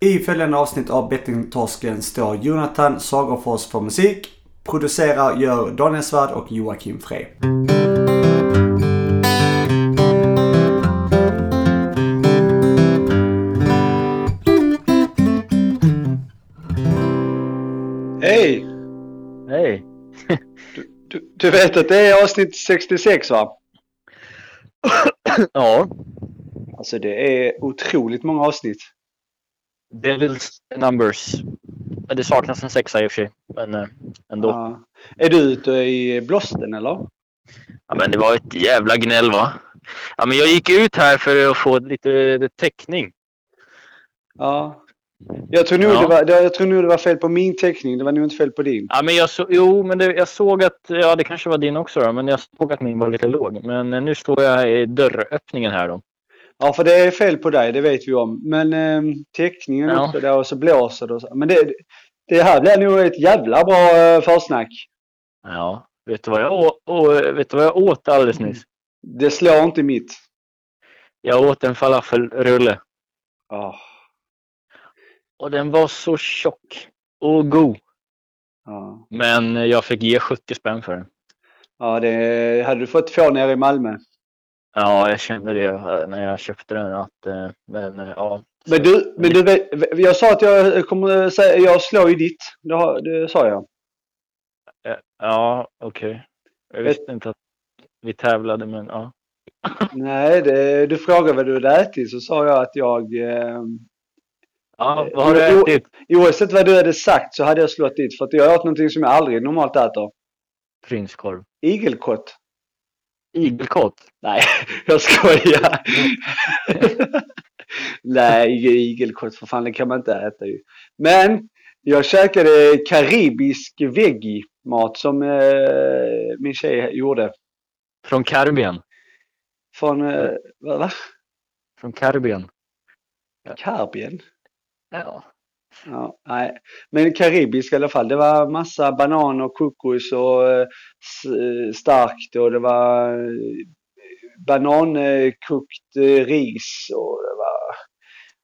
I följande avsnitt av Bettingtorsken står Jonathan Sagerfors för musik. Producerar gör Daniel Svärd och Joakim Frey. Hej! Hej! Du, du vet att det är avsnitt 66 va? Ja, Alltså det är otroligt många avsnitt. Devil's numbers. Det saknas en sexa i och för sig. Men eh, ändå. Ja. Ja. Är du ute i blåsten eller? men det var ett jävla gnäll va? Ja men jag gick ut här för att få lite täckning. Ja. Jag tror, nog Ja. det var, jag tror nog det var fel på min teckning. Det var nog inte fel på din. Ja men jag så, jo men det, jag såg att, ja det kanske var din också då, men jag såg att min var lite låg. Men eh, nu står jag i dörröppningen här då. Ja, för det är fel på dig, det vet vi om. Men eh, teckningen Ja. uppe där och så blåser det och så. Men det, det här blir nog ett jävla bra eh, försnack. Ja. Vet du vad jag, å, å, vet du vad jag åt alldeles nyss? Det slår inte mitt. Jag åt en falafelrulle. Ja. Och den var så tjock och god. Ja. Men jag fick ge 70 spänn för den. ja, det hade du fått få nere i Malmö. Ja, jag kände det eh, när jag köpte den. Att, eh, men eh, ja. Men du, men du jag sa att jag kommer säga, jag slår ju ditt. Det, har, det sa jag. Ja, okej. Jag visste inte att vi tävlade, men ja. Nej, det, du frågade vad du hade ätit så sa jag att jag... Eh, Ja, vad har du ätit? oavsett vad du hade sagt så hade jag slått ditt. För att jag åt någonting som jag aldrig normalt äter. Prinskorv. Igelkott. Igelkott? Nej, jag skojar. Nej, ige- igelkott för fan, det kan man inte äta ju. Men jag käkade karibisk veggie-mat som eh, min tjej gjorde. Från Karibien? Från, eh, vad? va? Från Karibien? Karbien? Ja. Ja, nej. Men karibisk i alla fall. Det var massa banan och kokos och eh, s- starkt och det var eh, banankokt eh, ris och det var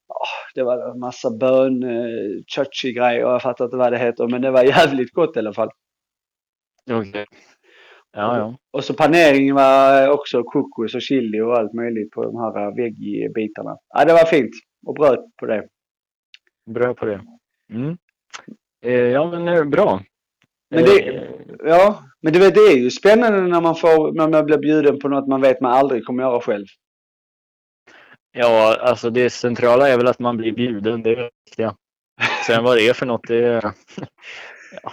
ja, det var massa bön, eh, grejer och jag fattar inte vad det heter men det var jävligt gott i alla fall. Okej. Ja, ja. Och så paneringen var också kokos och chili och allt möjligt på de här veggie-bitarna. Ja, det var fint. Och bröd på det. Bra på det. Mm. Eh, ja, men eh, bra. Men det- Eh, Ja, men du vet det är ju spännande när man får, när man blir bjuden på något man vet man aldrig kommer göra själv. Ja, alltså det centrala är väl att man blir bjuden. Det är det viktiga. Sen vad det är för något, det ja,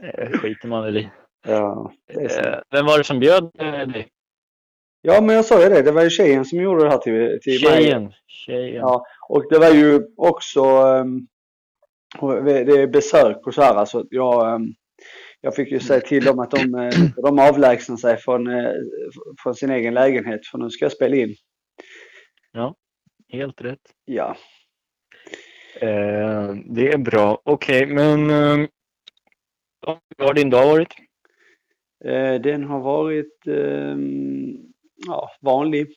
det skiter man väl i. Ja, det Vem var det som bjöd dig? Ja men jag sa ju det, det var ju tjejen som gjorde det här till, till mig. Tjejen. Tjejen. Ja, och det var ju också um, det är besök och så här alltså. Jag, ehm, jag fick ju säga till dem att de, eh, de avlägsnar sig från, eh, från sin egen lägenhet för nu ska jag spela in. Helt rätt. Ja. Eh, det är bra. Okej, men eh, hur har din dag varit? Eh, den har varit ehm, ja, vanlig.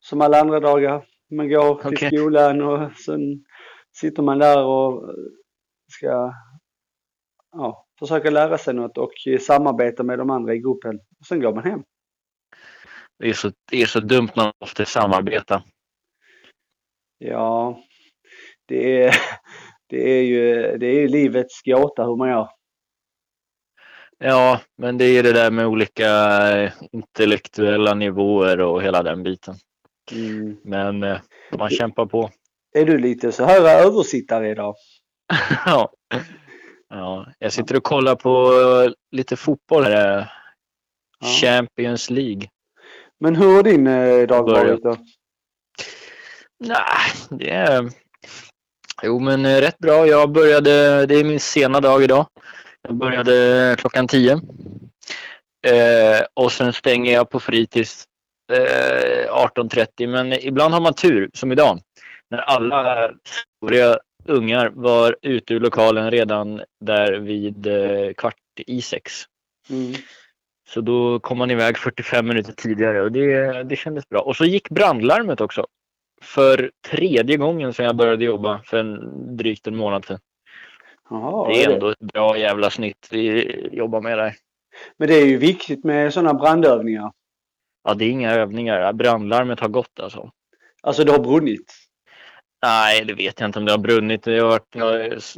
Som alla andra dagar. Man går till Okej. skolan och sen sitter man där och ska ja, försöka lära sig något och samarbeta med de andra i gruppen. Och sen går man hem. Det är så, det är så dumt när man måste samarbeta. Ja, det är, det är ju det är ju livets gåta hur man gör. Ja, men det är det där med olika eh, intellektuella nivåer och hela den biten. Mm. Men eh, man kämpar på. Är du lite så här översittare idag? ja. ja. Jag sitter och kollar på eh, lite fotboll här. Ja. Champions League. Men hur har din dag varit då? Nej, det är... Jo, men rätt bra. Jag började... Det är min sena dag idag. Jag började klockan tio Eh, och sen stänger jag på fritids eh, 18.30. Men ibland har man tur, som idag. När alla stora ungar var ute ur lokalen redan där vid eh, kvart i sex. Mm. Så då kom man iväg 45 minuter tidigare och det, det kändes bra. Och så gick brandlarmet också. För tredje gången sedan jag började jobba för en, drygt en månad sedan. Jaha, det är ändå det? ett bra jävla snitt vi jobbar med där. Men det är ju viktigt med sådana brandövningar. Ja, det är inga övningar. Brandlarmet har gått alltså. Alltså det har brunnit? Nej, det vet jag inte om det har brunnit. Det har varit,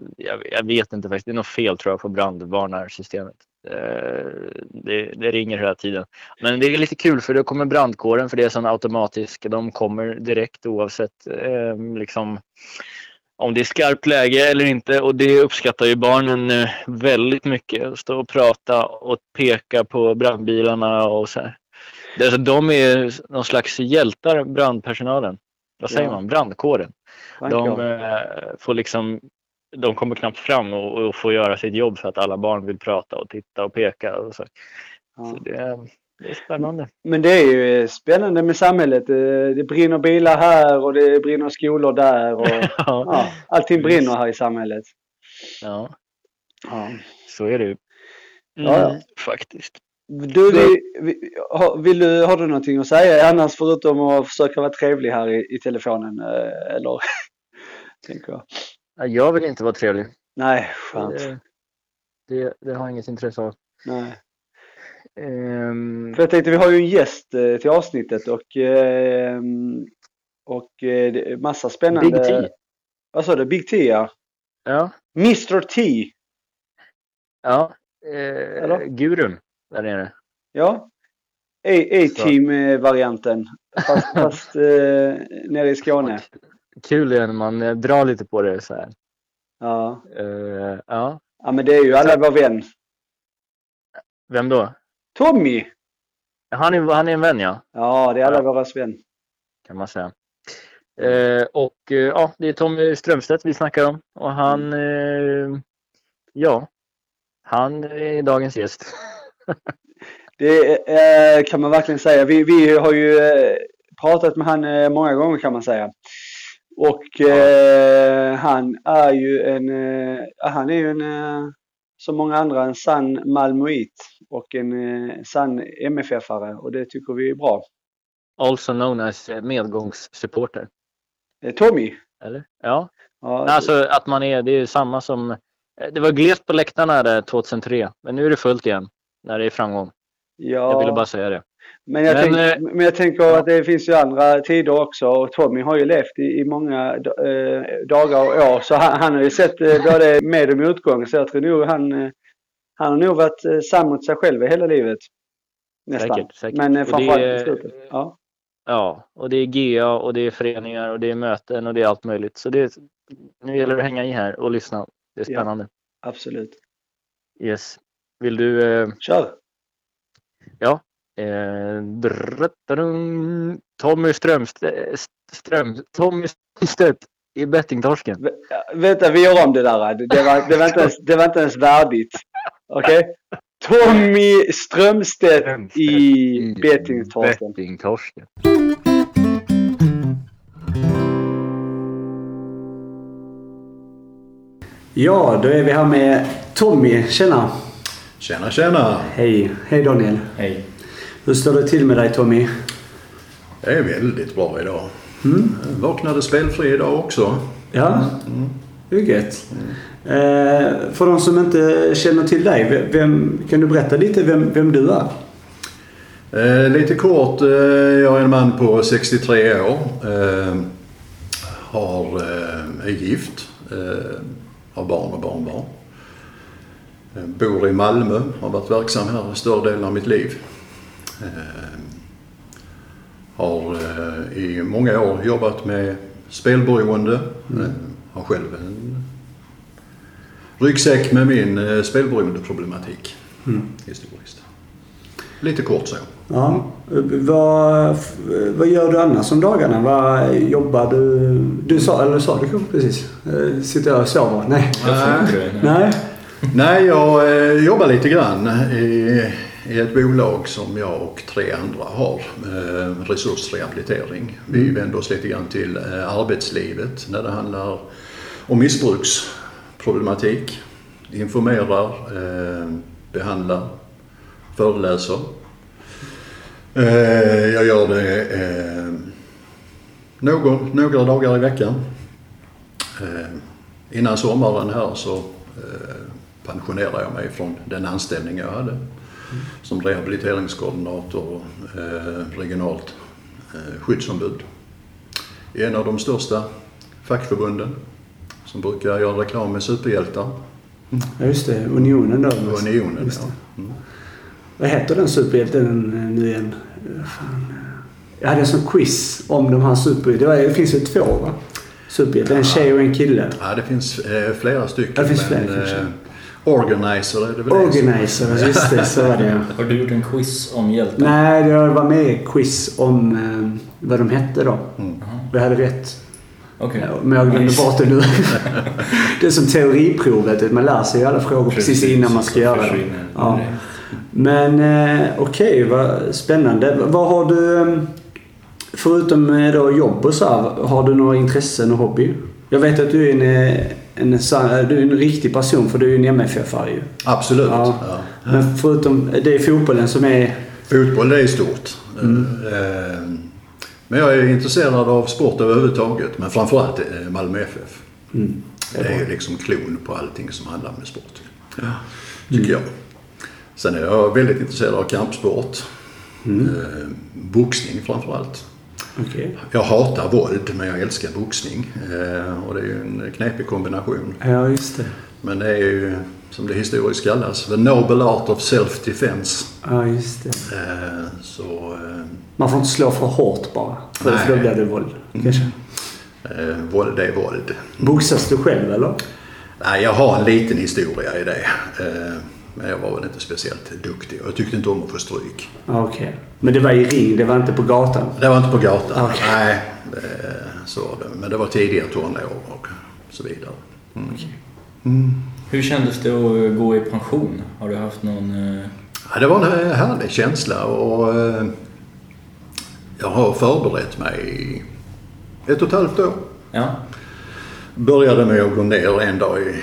jag, vet inte faktiskt. Det är något fel tror jag på brandvarnarsystemet. Eh, det, det ringer hela tiden. Men det är lite kul för då kommer brandkåren för det är sån automatisk. De kommer direkt oavsett eh, liksom om det är skarpt läge eller inte. Och det uppskattar ju barnen eh, väldigt mycket. att Stå och prata och peka på brandbilarna och så här. De är någon slags hjältar, brandpersonalen. Vad säger ja. man? Brandkåren. De eh, får liksom de kommer knappt fram och, och får göra sitt jobb för att alla barn vill prata och titta och peka. Och så. Ja. Så det, det är spännande. Men det är ju eh, spännande med samhället. Eh, det brinner bilar här och det brinner skolor där. Och, ja. Ja, allting brinner här i samhället. Ja, ja. så är det ju. Mm. Ja, faktiskt. Du, vi, vi, har, vill du, har du någonting att säga annars förutom att försöka vara trevlig här i, i telefonen? Eh, eller, tänker jag. Jag vill inte vara trevlig. Nej, skönt. Det, det, det har jag inget intresse av. Nej. Ehm, För jag tänkte, vi har ju en gäst eh, till avsnittet och, ehm, och eh, massa spännande... Big T. Vad sa du? Big T, ja. Ja. Mr T. Ja. Eh, gurun där nere. Ja. A-team-varianten. Fast, fast eh, nere i Skåne. Kul är när man eh, drar lite på det så här. Ja. ja. Ja, men det är ju alla vår vän. Vem då? Tommy! Han är, han är en vän ja. Ja, det är alla ja. våra vän. Kan man säga. Eh, och eh, ja, det är Tommy Strömstedt vi snackar om. Och han, mm. eh, ja, han är dagens gäst. det eh, kan man verkligen säga. Vi, vi har ju eh, pratat med han eh, många gånger kan man säga. Och ja. han är ju en, han är ju en som många andra en sann malmöit och en eh, sann MFF-are och det tycker vi är bra. Also known as eh, medgångssupporter. Eh, Tommy? Eller? Ja. ja. Alltså att man är, det är ju samma som... Det var glest på läktarna där 2003, men nu är det fullt igen när det är framgång. Ja. Jag ville bara säga det. Men jag, men, tänk, eh, men jag tänker att det finns ju andra tider också och Tommy har ju levt i, i många eh, dagar och år så han, han har ju sett eh, både med och motgång så jag tror nog han, eh, han har nog varit eh, sann mot sig själv hela livet. Nästan. Säkert, säkert. Men eh, framförallt i slutet. Ja. ja, och det är GA och det är föreningar och det är möten och det är allt möjligt. Så det, nu gäller det att hänga i här och lyssna. Det är spännande. Ja, absolut. Yes. Vill du... Eh... Kör! Ja, Tommy Strömstedt, Ström, Tommy Strömstedt i bettingtorsken. V vänta, vi gör om det där. Det var, det var, inte, ens, det var inte ens värdigt. Okej? Okay? Tommy Strömstedt, Strömstedt i bettingtorsken. bettingtorsken. Ja, då är vi här med Tommy. Tjena! Tjena, tjena! Hej! Hej Daniel! Hej! Hur står det till med dig Tommy? Det är väldigt bra idag. Mm. Jag vaknade spelfri idag också. Ja, det är gött. Eh, för de som inte känner till dig, vem, kan du berätta lite vem, vem du är? Eh, lite kort, eh, jag är en man på 63 år. Eh, har, eh, är gift. Har barn och barnbarn. Eh, bor i Malmö. Har varit verksam här större delen av mitt liv. Eh, har eh, i många år jobbat med spelberoende. Eh, har själv en ryggsäck med min spelberoendeproblematik. Historiskt. Lite kort så. Ja. Vad, vad gör du annars om dagarna? Vad jobbar du? Du sa, eller sa du precis? Eh, Sitter jag och sover? Nej. Nej. Nej. Nej, jag jobbar lite grann i, i ett bolag som jag och tre andra har. Eh, resursrehabilitering. Vi vänder oss lite grann till eh, arbetslivet när det handlar om missbruksproblematik. Informerar, eh, behandlar, föreläser. Jag gör det någon, några dagar i veckan. Innan sommaren här så pensionerade jag mig från den anställning jag hade som rehabiliteringskoordinator och eh, regionalt eh, skyddsombud i en av de största fackförbunden som brukar göra reklam med superhjältar. Ja, just det. Unionen då. Unionen, Just ja. Mm. Vad heter den superhjälten eh, nu igen? Eh, Fan. Jag hade en sån quiz om de här superhjältarna. Det finns ju två va? Superhjältar. En tjej och en kille. Ja, det finns eh, flera stycken. Ja, det finns men, flera, kanske. Organizer är det väl det Organizer, just det. Så var det ja. Har du gjort en quiz om hjältar? Nej, det var med i quiz om eh, vad de hette då. Mm. Jag hade rätt. Ja, Men jag glömde Nice. bort det nu. det är som teoriprovet. Man lär sig ju alla frågor precis, innan man ska göra det. Ja. det. Men eh, okej, vad spännande. Vad har du, eh, förutom eh, då jobb och så här, har du några intressen och hobby? Jag vet att du är en, eh, en, du är en riktig person för du är ju en MFF-are ju. Absolut. Ja. Ja. Men förutom, det är fotbollen som är... Fotboll det är stort. Mm. Eh, Men jag är intresserad av sport överhuvudtaget. Men framförallt eh, Malmö FF. Mm, Det är ju liksom klon på allting som handlar med sport. Tycker jag. Sen är jag väldigt intresserad av kampsport. Mm. Eh, Boxning framförallt. Okej. Jag hatar våld men jag älskar boxning. Eh, Och det är ju en knepig kombination. Ja, just det. Men det är ju som det historiskt kallas, the noble art of self-defense. Ja, just det. Eh, Så eh, Man får inte slå för hårt bara. För, Nej. för då blir det våld. Kanske. eh, våld är våld. Boxas du själv eller? Nej, jag har en liten historia i det. Eh, Men jag var väl inte speciellt duktig och jag tyckte inte om att få stryk. Okej. Men det var i ring, det var inte på gatan? Det var inte på gatan. Okej. Nej, det, så var det. Men det var tidiga tonår och så vidare. Mm. Mm. Hur kändes det att gå i pension? Har du haft någon... eh, Ja, det var en härlig känsla och eh, jag har förberett mig i ett och ett halvt år. Ja, Började med att gå ner en dag i,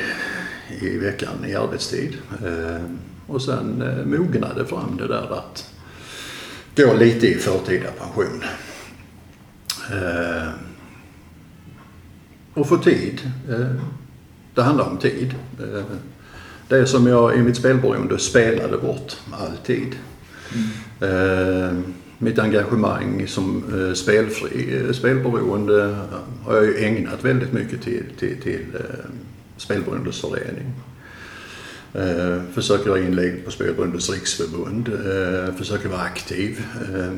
i veckan i arbetstid. Eh, och sen eh, mognade fram det där att gå lite i förtida pension. Eh, och få tid. Det handlar om tid. Det är som jag i mitt spelberoende spelade bort all tid. Mitt engagemang som spelfri, spelberoende har jag ju ägnat väldigt mycket till, till, till Spelberoendes förening. Eh, försöker göra inlägg på Spelberoendes riksförbund. Eh, försöker vara aktiv. Eh,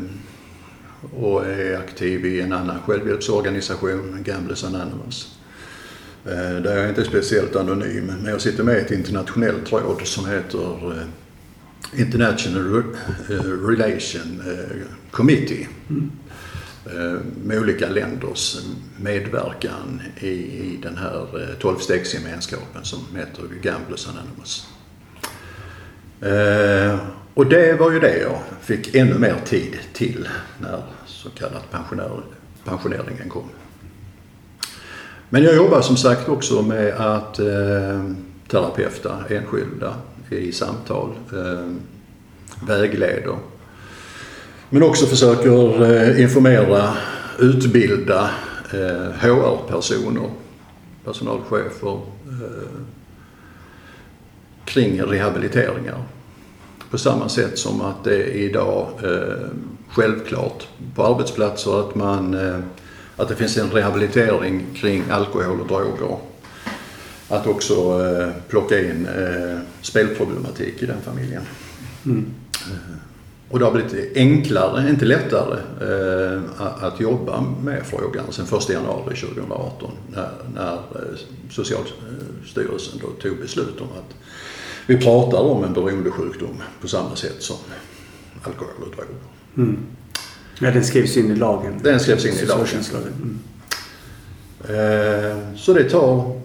och är aktiv i en annan självhjälpsorganisation, Gamblers Anonymous. Eh, där jag inte är speciellt anonym, men jag sitter med i ett internationellt råd som heter eh, International eh, Relation eh, Committee. Mm. Eh, med olika länders medverkan i, i den här eh, tolvstegsgemenskapen som heter Gamblers Anonymous. Eh, och det var ju det jag fick ännu mer tid till när så kallat pensionär, pensioneringen kom. Men jag jobbar som sagt också med att eh, terapeuta enskilda i samtal, eh, vägleder. Men också försöker eh, informera, utbilda eh, HR-personer, personalchefer eh, kring rehabiliteringar. På samma sätt som att det är idag eh, självklart på arbetsplatser att, man, eh, att det finns en rehabilitering kring alkohol och droger. Att också eh, plocka in eh, spelproblematik i den familjen. Mm. Och det har blivit enklare, inte lättare, eh, att- jobba med frågan sen 1 januari 2018 när, när eh, Socialstyrelsen då tog beslut om att vi pratar om en beroendesjukdom på samma sätt som alkohol och droger. Mm. Ja, den skrevs in i lagen. Den skrevs in i lagen. Mm. Eh, Så det tar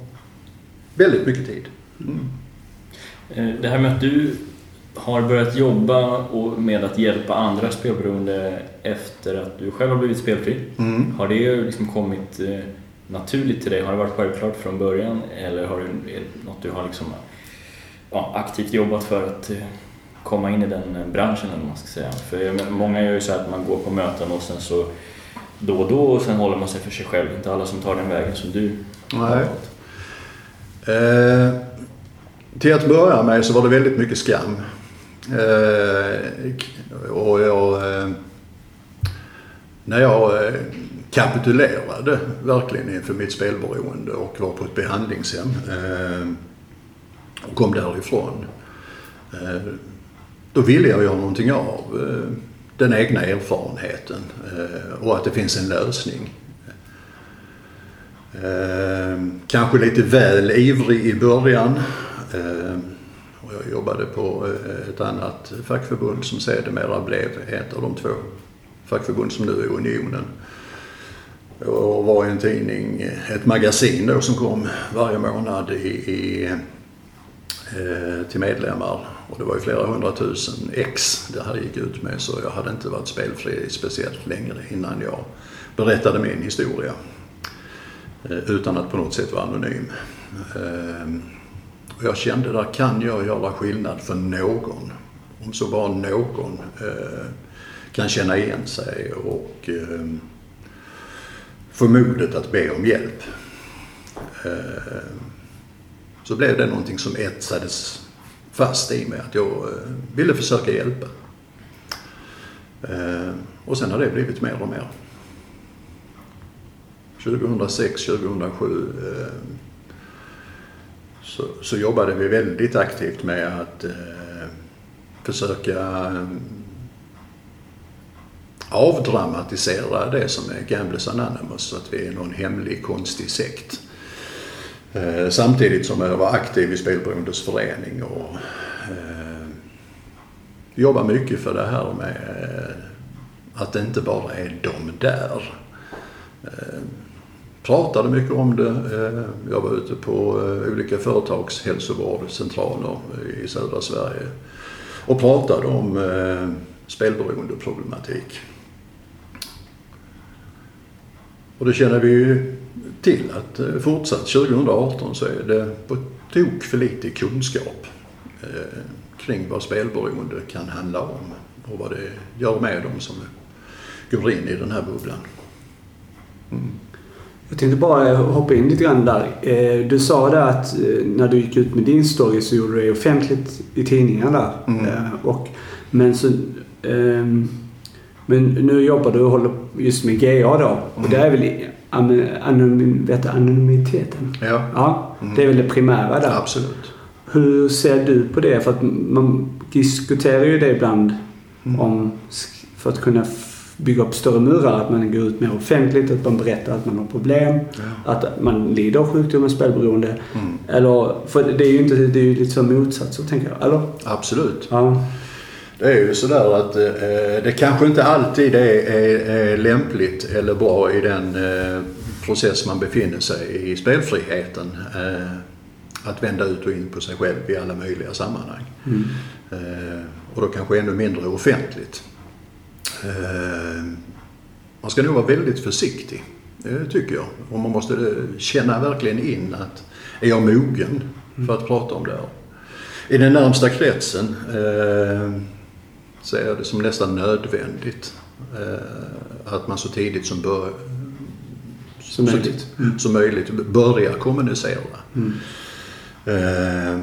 väldigt mycket tid. Eh, Det här med att du har börjat jobba med att hjälpa andra spelberoende efter att du själv har blivit spelfri. Mm. Har det liksom kommit eh, naturligt till dig? Har det varit självklart från början eller har det är det något du har liksom, ja, aktivt jobbat för att eh, komma in i den eh, branschen eller vad man ska säga? För många gör ju så att man går på möten och sen så då och då och sen håller man sig för sig själv. Inte alla som tar den vägen som du har Nej. Eh, till att börja med så var det väldigt mycket skam. Eh, och jag, eh, när jag eh, kapitulerade verkligen inför mitt spelberoende och var på ett behandlingshem eh, och kom därifrån. Eh, då ville jag göra någonting av eh, den egna erfarenheten eh, och att det finns en lösning. Eh, kanske lite väl ivrig i början. Eh, jag jobbade på eh, ett annat fackförbund som sedermera blev ett av de två fackförbund som nu är Unionen. Och var en tidning, eh, ett magasin då som kom varje månad i, i, eh, till medlemmar. Och det var ju flera hundratusen ex det här gick ut med så jag hade inte varit spelfri speciellt länge innan jag berättade min historia. Utan att på något sätt vara anonym. Ehm, och jag kände där kan jag göra skillnad för någon. Om så bara någon eh, kan känna igen sig och eh, få modet att be om hjälp. Eh, så blev det någonting som etsades fast i mig att jag eh, ville försöka hjälpa. Eh, och sen har det blivit mer och mer. 2006, 2007 eh, så, så jobbade vi väldigt aktivt med att eh, försöka eh, avdramatisera det som är Gamblers Anonymous, att vi är någon hemlig konstig sekt. Eh, samtidigt som jag var aktiv i Spelberoendes förening och eh, jobbar mycket för det här med eh, att det inte bara är de där. Eh, Pratade mycket om det. Eh, jag var ute på eh, olika företagshälsovårdscentraler eh, i södra Sverige och pratade om spelberoendeproblematik. Och det känner vi ju till att fortsatt 2018 så är det på tok för lite kunskap kring vad spelberoende kan handla om och vad det gör med dem som går in i den här bubblan. Mm. Jag tänkte bara hoppa in lite grann där. Eh, Du sa det att eh, när du gick ut med din story så gjorde du det offentligt i tidningarna. Mm. Eh, Och, men, så, ehm, men nu jobbar du och håller just med GA då. Och Mm. det är väl anonym, vet du, anonymiteten? Ja, Ja, Mm. det är väl det primära där. absolut. Hur ser du på det? För att man diskuterar ju det ibland Mm. om för att kunna bygga upp större murar. Att man går ut mer offentligt, att man berättar att man har problem. Ja. Att man lider av sjukdomen spelberoende. Mm. Eller, för det är ju inte, det är ju lite så motsatser tänker jag. Eller? Absolut. Ja. Det är ju sådär att eh, det kanske inte alltid är, är, är lämpligt eller bra i den eh, process man befinner sig i spelfriheten. Eh, att vända ut och in på sig själv i alla möjliga sammanhang. Mm. Eh, och då kanske ännu mindre offentligt. Eh, man ska nog vara väldigt försiktig, det tycker jag. Och man måste eh, känna verkligen in att är jag mogen för att prata om det här? I den närmsta kretsen eh, så är det som nästan nödvändigt eh, att man så tidigt som, bör, Som så möjligt. ti- som möjligt börjar kommunicera. Mm. Eh,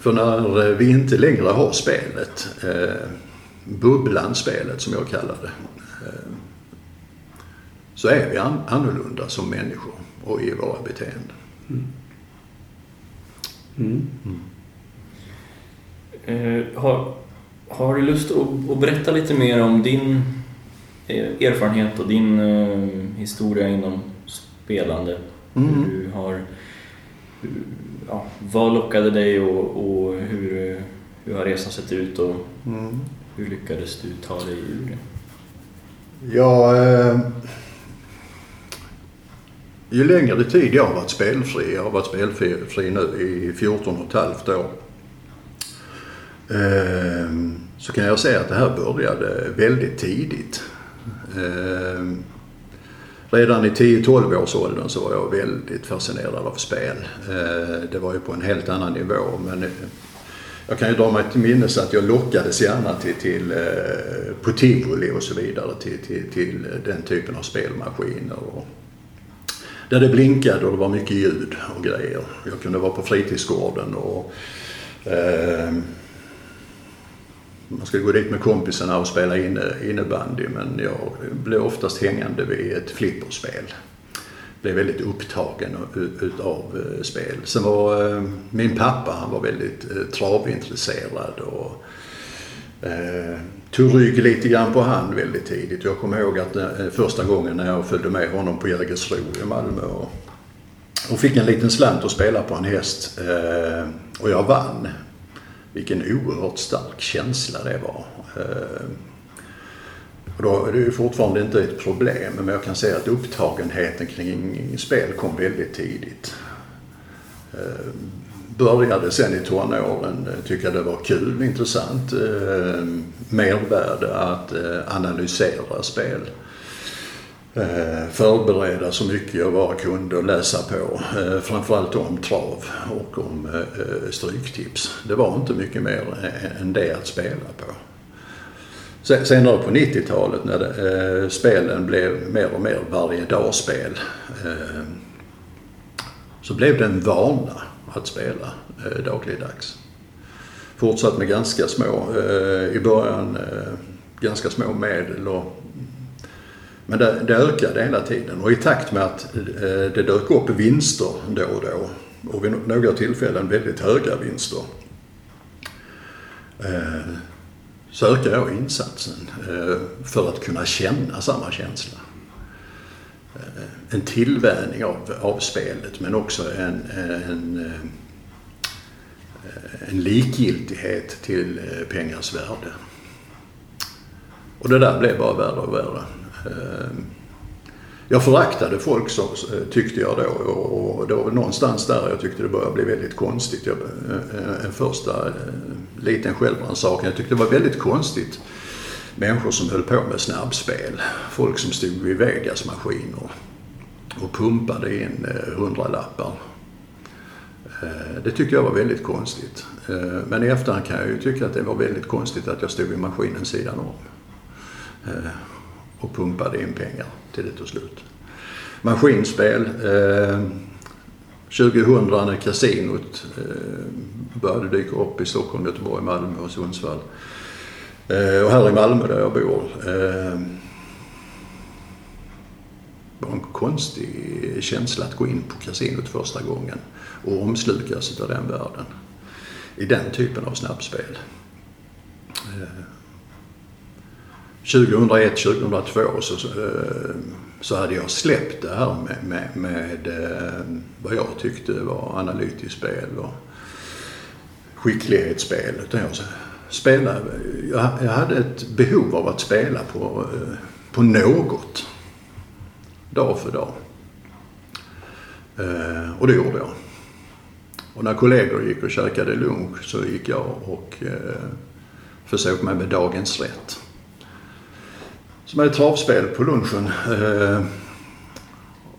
för när vi inte längre har spelet, eh, bubblan-spelet som jag kallar det, eh, så är vi an- annorlunda som människor och i våra beteenden. Mm. Eh, har, har du lust att, att berätta lite mer om din eh, erfarenhet och din eh, historia inom spelande? Mm. Hur du har, hur, ja, vad lockade dig och, och hur, hur har resan sett ut och Mm hur lyckades du ta dig ur det? Ja, eh, ju längre tid jag har varit spelfri, jag har varit spelfri nu i 14 och ett halvt år, eh, så kan jag säga att det här började väldigt tidigt. Eh, redan i 10-12 års åldern så var jag väldigt fascinerad av spel. Eh, det var ju på en helt annan nivå men eh, jag kan ju dra mig till minnes att jag lockades gärna till, till, eh, på tivoli och så vidare till, till, till eh, den typen av spelmaskiner. Och där det blinkade och det var mycket ljud och grejer. Jag kunde vara på fritidsgården och eh, man skulle gå dit med kompisarna och spela inne, innebandy men jag blev oftast hängande vid ett flipperspel. Blev väldigt upptagen utav eh, spel. Sen var eh, min pappa, han var väldigt eh, travintresserad och tog rygg lite grann på hand väldigt tidigt. Jag kommer ihåg att första gången när jag följde med honom på Jägersro i Malmö och, och fick en liten slant att spela på en häst och jag vann vilken oerhört stark känsla det var. Och då är det ju fortfarande inte ett problem men jag kan säga att upptagenheten kring spel kom väldigt tidigt. Eh, började sen i tonåren eh, tycka det var kul, intressant, eh, mervärde att eh, analysera spel. Eh, förbereda så mycket jag bara kunde och läsa på. Eh, framförallt om trav och om eh, eh stryktips. Det var inte mycket mer än det att spela på. Senare på 90-talet när det, eh, spelen blev mer och mer varje dag-spel eh, så blev det en vana att spela eh, dagligdags. Fortsatt med ganska små, i början ganska små medel och men det, det ökade hela tiden och i takt med att eh, det dök upp vinster då och då och vid några tillfällen väldigt höga vinster eh, så ökar jag insatsen eh, för att kunna känna samma känsla. Eh, en tillvänjning av, av spelet men också en, en, eh, en likgiltighet till pengars värde. Och det där blev bara värre och värre. Jag föraktade folk så, eh, tyckte jag då och det var någonstans där jag tyckte det började bli väldigt konstigt. Jag, eh, en första eh, liten självrannsakan. Jag tyckte det var väldigt konstigt människor som höll på med snabbspel. Folk som stod vid Vegas-maskiner och pumpade in hundralappar. Det tyckte jag var väldigt konstigt. Men i efterhand kan jag ju tycka att det var väldigt konstigt att jag stod vid maskinen sidan om och pumpade in pengar till det tog slut. Maskinspel. Eh, 2000 när kasinot eh, började dyka upp i Stockholm, Göteborg, Malmö och Sundsvall. Eh, och här i Malmö där jag bor. Eh, var en konstig känsla att gå in på kasinot första gången och omslukas av den världen. I den typen av snabbspel. Eh, 2001, 2002 så, eh, så hade jag släppt det här med, med, med eh, vad jag tyckte var analytiskt spel och skicklighetsspel. Utan jag, spelade, jag, hade ett behov av att spela på, eh, på något. Dag för dag. Och det gjorde jag. Och när kollegor gick och käkade lunch så gick jag och försökte mig med dagens rätt som är ett travspel på lunchen. Eh,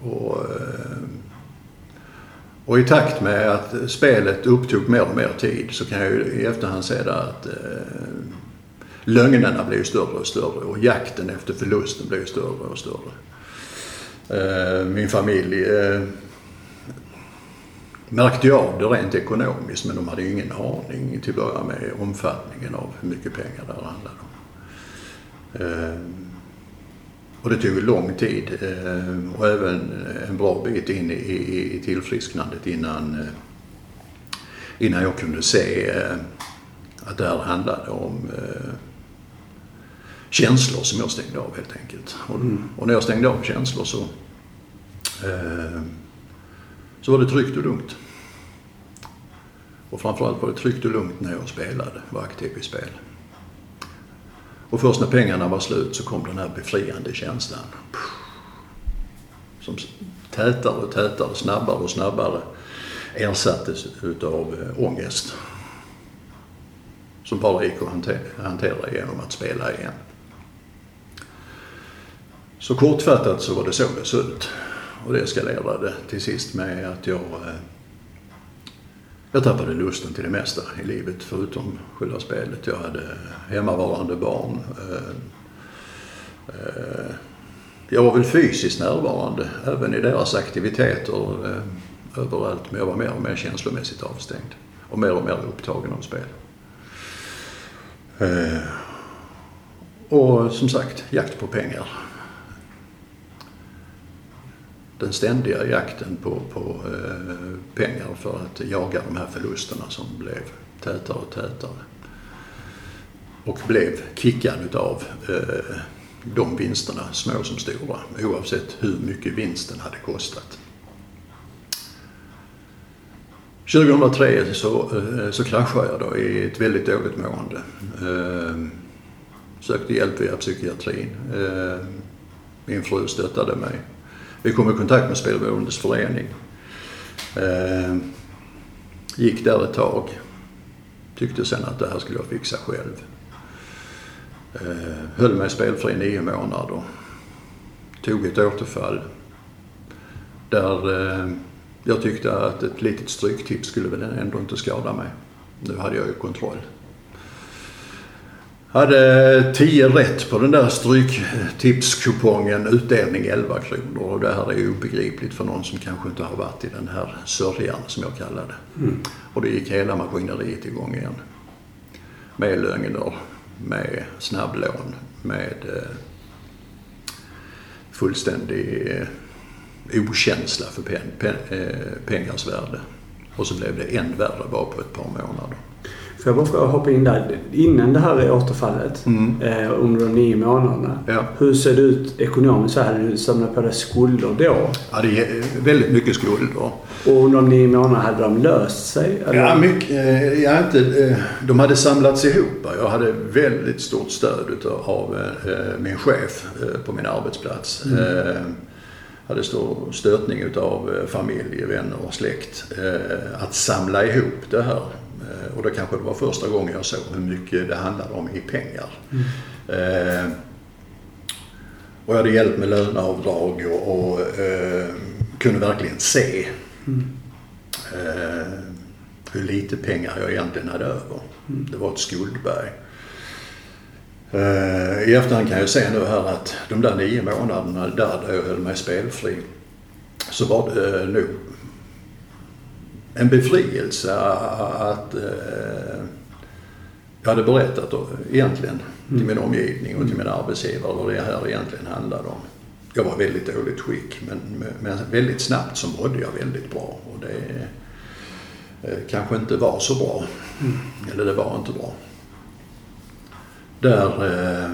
och, eh, och i takt med att spelet upptog mer och mer tid så kan jag ju i efterhand säga att eh, lögnerna blev större och större och jakten efter förlusten blev större och större. Eh, min familj eh, märkte jag av det rent ekonomiskt men de hade ju ingen aning till att börja med omfattningen av hur mycket pengar det handlade om. Eh, och det tog lång tid eh, och även en bra bit in i, tillfrisknandet innan, eh, innan jag kunde se eh, att det här handlade om känslor som jag stängde av helt enkelt. Mm. Och, när jag stängde av känslor så, så var det tryggt och lugnt. Och framförallt var det tryggt och lugnt när jag spelade, var aktiv i spel. Och först när pengarna var slut så kom den här befriande känslan. Som tätare och tätare, snabbare och snabbare ersattes utav eh, ångest. Som bara gick att hantera genom att spela igen. Så kortfattat så var det så det såg ut. Och det eskalerade till sist med att jag eh, jag tappade lusten till det mesta i livet förutom själva spelet. Jag hade hemmavarande barn. Eh, eh, jag var väl fysiskt närvarande även i deras aktiviteter eh, överallt men jag var mer och mer känslomässigt avstängd och mer och mer upptagen av spel. Och som sagt, jakt på pengar den ständiga jakten på, på eh, pengar för att jaga de här förlusterna som blev tätare och tätare. Och blev kickad utav eh, de vinsterna, små som stora, oavsett hur mycket vinsten hade kostat. 2003 så, eh, så kraschade jag då i ett väldigt dåligt mående. Eh, sökte hjälp via psykiatrin. Eh, min fru stöttade mig vi kom i kontakt med Spelberoendes förening. Eh, gick där ett tag. Tyckte sen att det här skulle jag fixa själv. Eh, höll mig spelfri i nio månader. Tog ett återfall. Där eh, jag tyckte att ett litet stryktips skulle väl ändå inte skada mig. Nu hade jag ju kontroll. Hade 10 rätt på den där stryktipskupongen, utdelning 11 kronor. Och det här är ju obegripligt för någon som kanske inte har varit i den här sörjan som jag kallar det. Mm. Och det gick hela maskineriet igång igen. Med lögner, med snabblån, med eh, fullständig eh, okänsla för pen, pen, eh, pengars värde. Och så blev det än värre bara på ett par månader. Får jag bara fråga, hoppa in där. Innan det här återfallet, mm. eh, under de nio månaderna. Ja. Hur ser det ut ekonomiskt? Så hade du samlat på dig skulder då? Ja, det är väldigt mycket skulder. Och under de nio månaderna, hade de löst sig? Eller? Ja, mycket, eh, ja, inte, eh, de hade samlats ihop. Jag hade väldigt stort stöd av eh, min chef eh, på min arbetsplats. Mm. Eh, hade stor stötning utav eh, familj, vänner och släkt. Att samla ihop det här Eh, Eh, och då kanske det var första gången jag såg hur mycket det handlade om i pengar. Mm. Eh, och jag hade hjälp med löneavdrag och, och eh, kunde verkligen se mm. eh, hur lite pengar jag egentligen hade över. Mm. Det var ett skuldberg. Eh, I efterhand kan jag se nu här att de där nio månaderna där jag höll mig spelfri så var det eh, nog en befrielse att eh, jag hade berättat egentligen till min omgivning och till min arbetsgivare vad det här egentligen handlade om. Jag var väldigt dåligt skick men, men väldigt snabbt så mådde jag väldigt bra och det eh, kanske inte var så bra. Mm. Eller det var inte bra. Där, eh,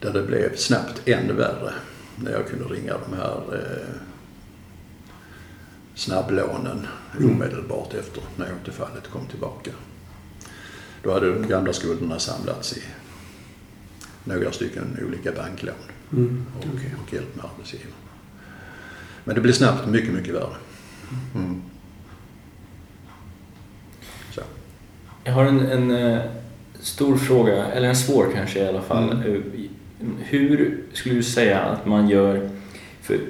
där det blev snabbt ännu värre när jag kunde ringa de här eh, snabblånen omedelbart efter när återfallet kom tillbaka. Då hade de gamla skulderna samlats i några stycken olika banklån mm. och, okay. och hjälp med arbetsgivaren. Men det blev snabbt mycket, mycket värre. Mm. Så. Jag har en, en, eh, stor fråga, eller en svår kanske i alla fall. Mm. Eh, hur skulle du säga att man gör, för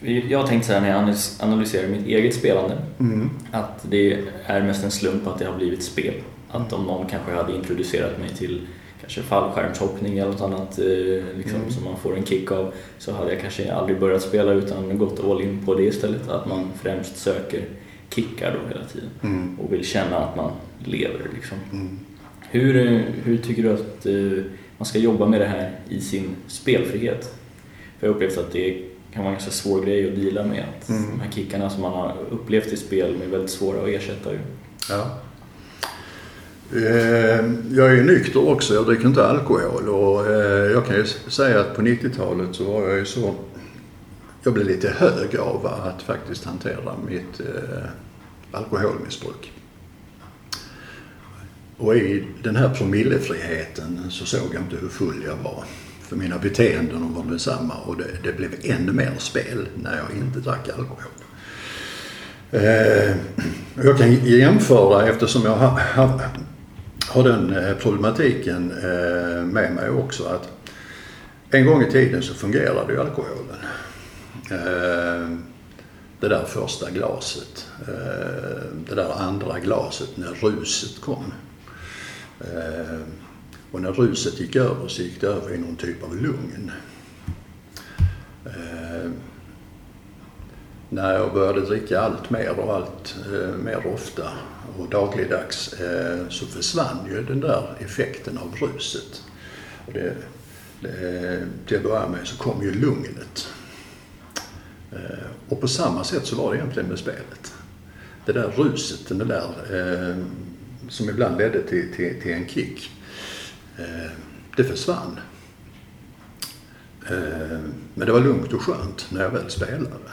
jag har tänkt så här när jag analyserar mitt eget spelande mm. att det är mest en slump att det har blivit spel. Att om någon kanske hade introducerat mig till kanske fallskärmshoppning eller något annat eh, liksom, mm. som man får en kick av så hade jag kanske aldrig börjat spela utan gått all in på det istället. Att man främst söker kickar då hela tiden mm. och vill känna att man lever. Liksom. Mm. Hur, eh, hur tycker du att eh, man ska jobba med det här i sin spelfrihet? För jag har upplevt att det är kan vara en ganska svår grej att deala med. Att mm. De här kickarna som man har upplevt i spel är väldigt svåra att ersätta. Ju. Ja. Eh, jag är ju nykter också, jag dricker inte alkohol och eh, jag kan ju säga att på 90-talet så var jag ju så... Jag blev lite hög av att faktiskt hantera mitt eh, alkoholmissbruk. Och i den här promillefriheten så såg jag inte hur full jag var. För mina beteenden var detsamma och det, det blev ännu mer spel när jag inte drack alkohol. Eh, jag kan jämföra eftersom jag har, har, har den eh, problematiken eh, med mig också att en gång i tiden så fungerade ju alkoholen. Eh, det där första glaset. Eh, det där andra glaset när ruset kom. Eh, och när ruset gick över så gick det över i någon typ av lugn. Eh, när jag började dricka allt mer och allt eh, mer ofta och dagligdags eh, så försvann ju den där effekten av ruset. Och det, det, till att börja med så kom ju lugnet. Eh, och på samma sätt så var det egentligen med spelet. Det där ruset, den där eh, som ibland ledde till, till, till en kick, Eh, det försvann. Eh, men det var lugnt och skönt när jag väl spelade.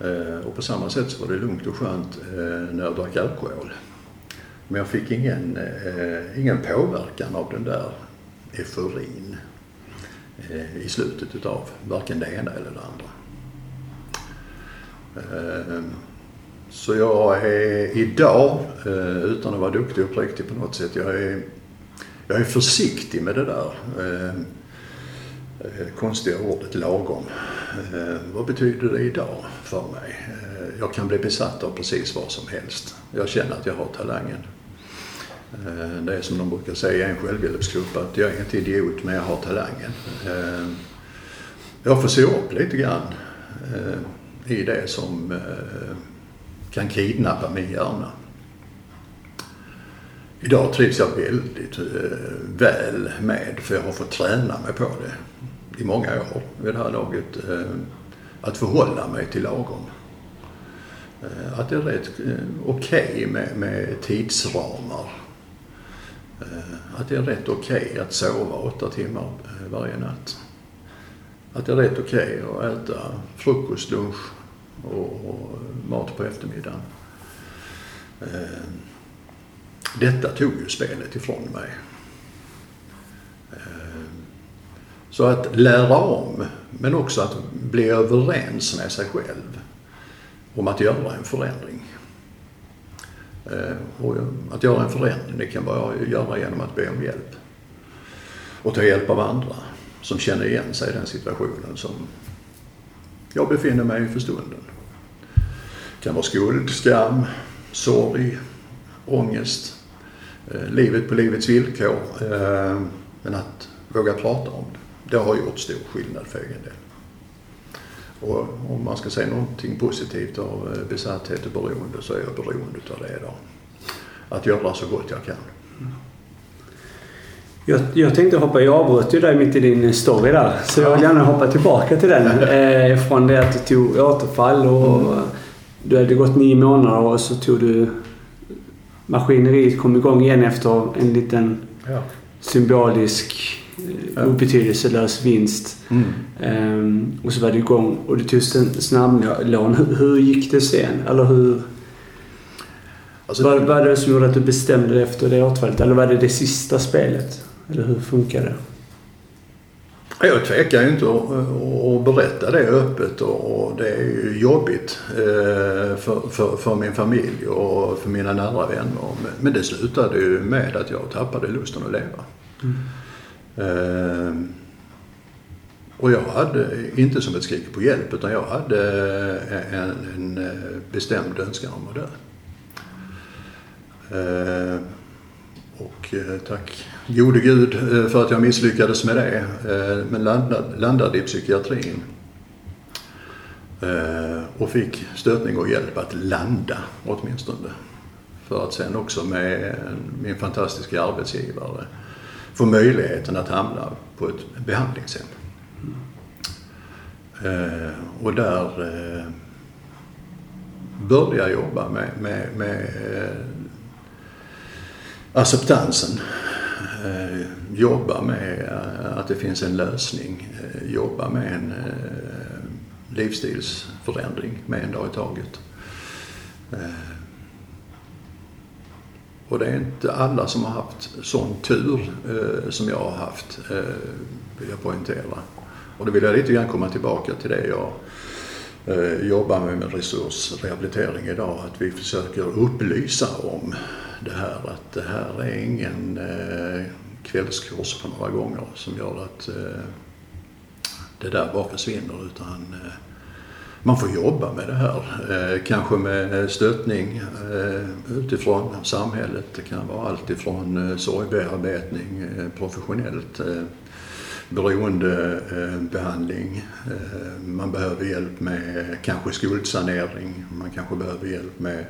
Eh, och på samma sätt så var det lugnt och skönt eh, när jag drack alkohol. Men jag fick ingen, eh, ingen påverkan av den där euforin eh, i slutet utav varken det ena eller det andra. Så jag är idag, eh, utan att vara duktig och uppriktig på något sätt, jag är, jag är försiktig med det där eh, eh konstiga ordet lagom. Eh, vad betyder det idag för mig? Eh, jag kan bli besatt av precis vad som helst. Jag känner att jag har talangen. Det är som de brukar säga i en självhjälpsgrupp att jag är inte idiot men jag har talangen. Jag får se upp lite grann i det som kan kidnappa min hjärna. Idag trivs jag väldigt eh, väl med, för jag har fått träna mig på det i många år vid det här laget. Eh, att förhålla mig till lagom. Eh, eh, eh, att det är rätt okej okay med, med tidsramar. Att det är rätt okej okay att sova åtta timmar varje natt. Att det är rätt okej okay att äta frukost, lunch och, mat på eftermiddagen. Detta tog ju spelet ifrån mig. Eh, så att lära om, men också att bli överens med sig själv om att göra en förändring. Eh, och att göra en förändring, det kan bara göra genom att be om hjälp. Och ta hjälp av andra som känner igen sig i den situationen som jag befinner mig i för stunden. Det kan vara skuld, skam, sorg, ångest, livet på livets villkor. Eh, men att våga prata om det, det har gjort stor skillnad för egen del. Och om man ska säga någonting positivt av eh, besatthet och beroende så är jag beroende av det idag. Att göra så gott jag kan. Jag, jag tänkte hoppa, jag avbröt ju dig mitt i din story där. Så jag vill gärna hoppa tillbaka till den. Eh, från det att du tog återfall och mm. du hade gått nio månader och så tog du... Maskineriet kom igång igen efter en liten ja. symbolisk, ja. obetydelselös vinst. Mm. Um, och så var du igång och du tog snabblån. Hur, hur gick det sen? Eller hur... Alltså, vad var det som gjorde att du bestämde dig efter det återfallet? Eller var det det sista spelet? Eller hur funkar det? Jag tvekar ju inte att berätta det öppet och det är ju jobbigt eh, för, för, för, min familj och för mina nära vänner. Men det slutade ju med att jag tappade lusten att leva. Mm. Eh, och jag hade, inte som ett skrik på hjälp, utan jag hade en, en bestämd önskan om att dö. Eh, och tack gode gud eh, för att jag misslyckades med det, eh, men landade, landade i psykiatrin. Eh, och fick stötning och hjälp att landa åtminstone. För att sen också med min fantastiska arbetsgivare få möjligheten att hamna på ett behandlingshem. Och där började jag jobba med, med, med acceptansen Eh, jobba med eh, att det finns en lösning. Eh, jobba med en eh, livsstilsförändring med en dag i taget. Eh, och det är inte alla som har haft sån tur eh, som jag har haft, eh, vill jag poängtera. Och då vill jag lite grann komma tillbaka till det jag Eh, jobbar med med resursrehabilitering idag. Att vi försöker upplysa om det här att det här är ingen eh, kvällskurs på några gånger som gör att eh, det där bara försvinner utan eh, man får jobba med det här. Eh, kanske med stöttning eh, utifrån samhället. Det kan vara allt ifrån eh, sorgbearbetning eh, professionellt, eh, beroendebehandling. Eh, eh, man behöver hjälp med kanske skuldsanering. Man kanske behöver hjälp med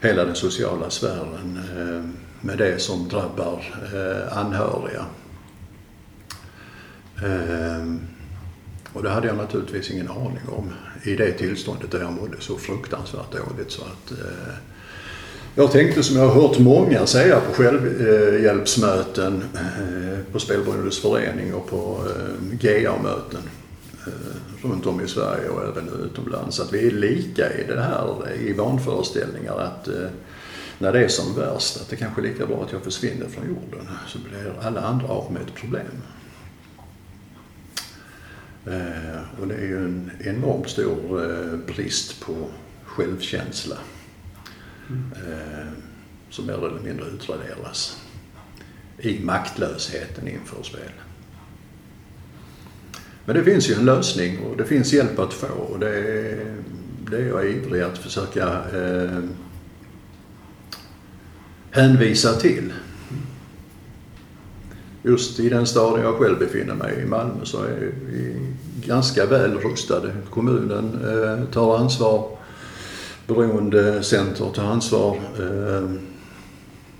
hela den sociala sfären eh, med det som drabbar anhöriga. Och det hade jag naturligtvis ingen aning om i det tillståndet där jag mådde så fruktansvärt dåligt så att eh, jag tänkte som jag har hört många säga på självhjälpsmöten, eh, på Spelberoendes förening och på eh, GA-möten eh, runt om i Sverige och även utomlands att vi är lika i det här i vanföreställningar att när det är som värst att det kanske är lika bra att jag försvinner från jorden så blir alla andra av med ett problem. Och det är ju en enormt stor brist på självkänsla eh, som mer eller mindre utraderas i maktlösheten inför spel. Men det finns ju en lösning och det finns hjälp att få och det är, det är jag ivrig att försöka eh, hänvisa till just i den staden jag själv befinner mig i, Malmö, så är vi ganska väl rustade. Kommunen eh, tar ansvar, beroendecenter tar ansvar. Ehm,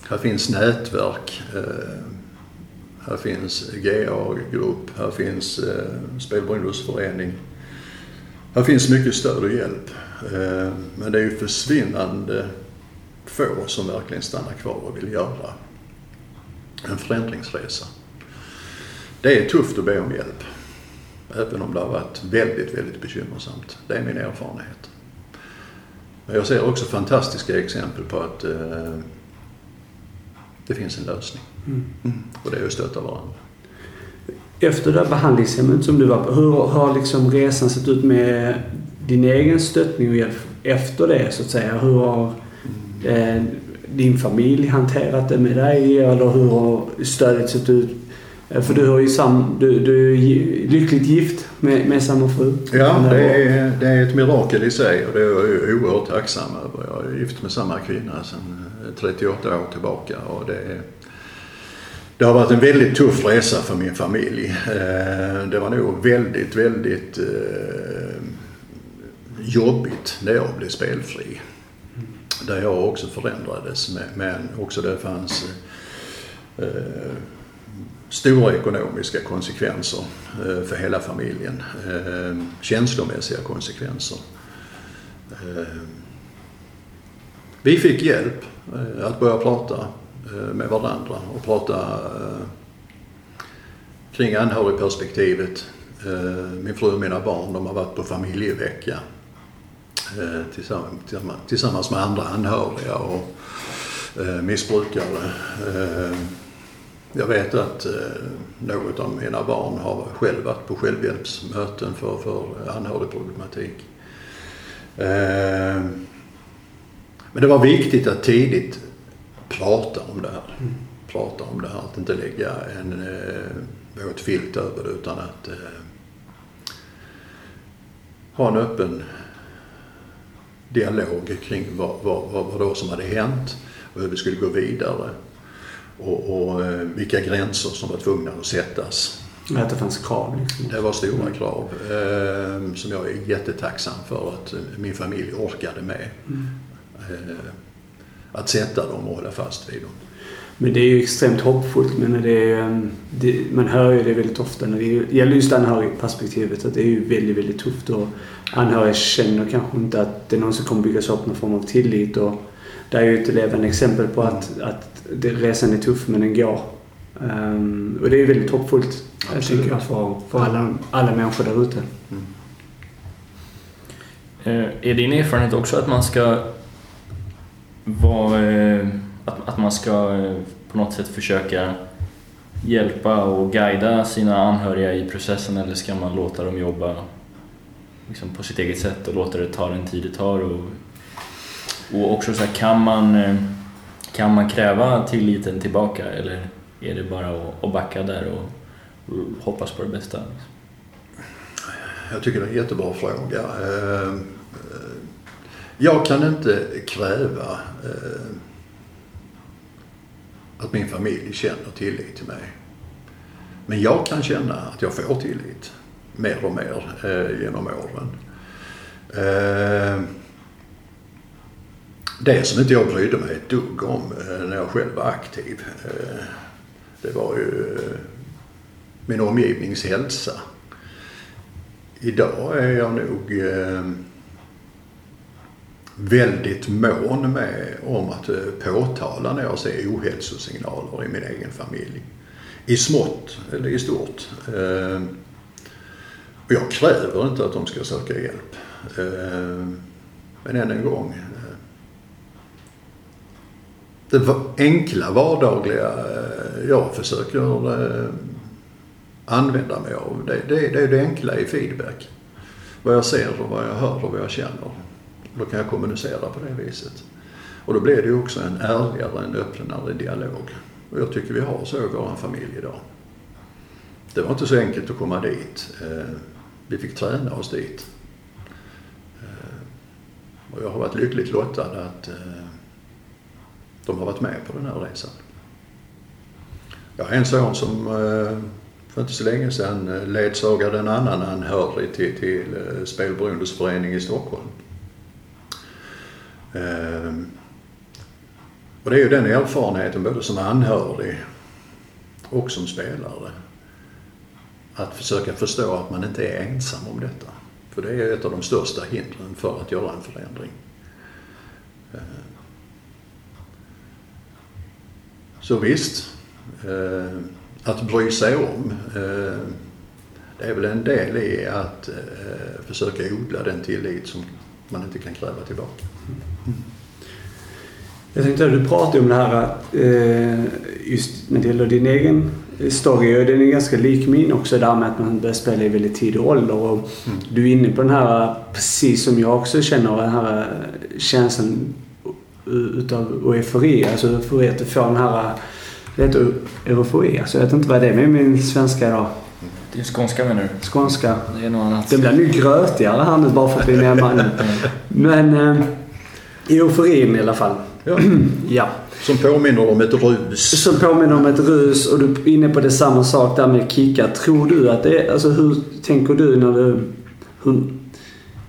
här finns nätverk. Ehm, här finns GA-grupp, här finns ehm, spelberoendeförening. Här finns mycket stöd och hjälp. Men det är ju försvinnande få som verkligen stannar kvar och vill göra en förändringsresa. Det är tufft att be om hjälp. Även om det har varit väldigt, väldigt bekymmersamt. Det är min erfarenhet. Jag ser också fantastiska exempel på att eh, det finns en lösning. Mm. Mm. Och det är att stötta varandra. Efter det här behandlingshemmet som du var på, hur har liksom resan sett ut med din egen stöttning och hjälp efter det så att säga? Hur har mm. eh, din familj hanterat det med dig? Eller hur har stödet sett ut? Eh, för du, har ju sam, du, du är lyckligt gift med, med samma fru. Ja, det är, det är ett mirakel i sig och det är jag oerhört tacksam över. Jag är gift med samma kvinna sedan 38 eh, år tillbaka och det, det har varit en väldigt tuff resa för min familj. Eh, det var nog väldigt, väldigt jobbigt när jag blev spelfri där jag också förändrades. Men också det fanns stora ekonomiska konsekvenser eh, för hela familjen. Eh, känslomässiga konsekvenser. Eh, vi fick hjälp att börja prata med varandra och prata kring anhörigperspektivet. Min fru och mina barn de har varit på familjevecka tillsammans med andra anhöriga och missbrukare. Eh, jag vet att något av mina barn har själv varit på självhjälpsmöten för, för anhörigproblematik. Men det var viktigt att tidigt prata om det här. Mm. Prata om det här, att inte lägga en våt filt över det utan att ha en öppen dialog kring vad, vad, vad, vad som hade hänt och hur vi skulle gå vidare. Och, och eh, vilka gränser som var tvungna att sättas. Att det fanns krav? Liksom. Det var stora mm. krav eh, som jag är jättetacksam för att min familj orkade med. Mm. Eh, att sätta dem och hålla fast vid dem. Men det är ju extremt hoppfullt. Men det är, det, man hör ju det väldigt ofta när det gäller just anhörigperspektivet att det är ju väldigt, väldigt tufft. Och anhöriga känner kanske inte att det någonsin kommer byggas upp någon form av tillit. Och det är ju ett levande exempel på att, att det, resan är tuff men den går. Um, och det är ju väldigt hoppfullt jag tänker jag, för, för alla, alla människor där ute. Mm. är din erfarenhet också att man ska vara eh, att, att man ska eh, på något sätt försöka hjälpa och guida sina anhöriga i processen eller ska man låta dem jobba liksom på sitt eget sätt och låta det ta den tid det tar? Och, och också så här, kan, man, eh, kan man kräva tilliten tillbaka eller är det bara att, att backa där och, och hoppas på det bästa? Jag tycker det är en jättebra fråga. Eh, jag kan inte kräva eh, att min familj känner tillit till mig. Men jag kan känna att jag får tillit mer och mer genom åren. Det som inte jag brydde mig ett dugg om eh, när jag själv var aktiv, eh, det var ju eh, min omgivnings hälsa. Idag är jag nog väldigt mån med om att påtala när jag ser ohälsosignaler i min egen familj. I smått eller i stort. Och jag kräver inte att de ska söka hjälp. Men än en gång. Det enkla vardagliga eh, jag försöker eh, använda mig av. Det, det, det är det enkla i feedback. Vad jag ser och vad jag hör och vad jag känner. Då kan jag kommunicera på det viset. Och då blir det ju också en ärligare, en öppnare dialog. Och jag tycker vi har så i vår familj idag. Det var inte så enkelt att komma dit. Eh, vi fick träna oss dit. Och jag har varit lyckligt lottad att de har varit med på den här resan. Jag har en son som eh, för inte så länge sedan eh, ledsagade en annan anhörig till, till eh, Spelberoendesförening i Stockholm. Ehm, och det är ju den erfarenheten både som anhörig och som spelare. Att försöka förstå att man inte är ensam om detta. För det är ett av de största hindren för att göra en förändring. Ehm, Så visst. Ehm, att bry sig om. Eh, det är väl en del i att eh, försöka odla den tillit som man inte kan kräva tillbaka. Mm. Jag tänkte att du pratade om det här att eh, just när det gäller din egen story, och den är ganska lik min också, där med att man börjar spela i väldigt tidig ålder. Och mm. Du är inne på den här, precis som jag också känner, den här känslan utav eufori. Alltså eufori att du får den här det heter eufori. Alltså jag vet inte vad det är med min svenska idag. Det är skånska menar du? Skånska. Det är något annat. Det blir nu grötigare här nu bara för att vi är närmare Men eh, euforin i alla fall. Ja. ja. Som påminner om ett rus. Som påminner om ett rus och du är inne på det samma sak där med kickar. Tror du att det är, alltså hur tänker du när du... Hur,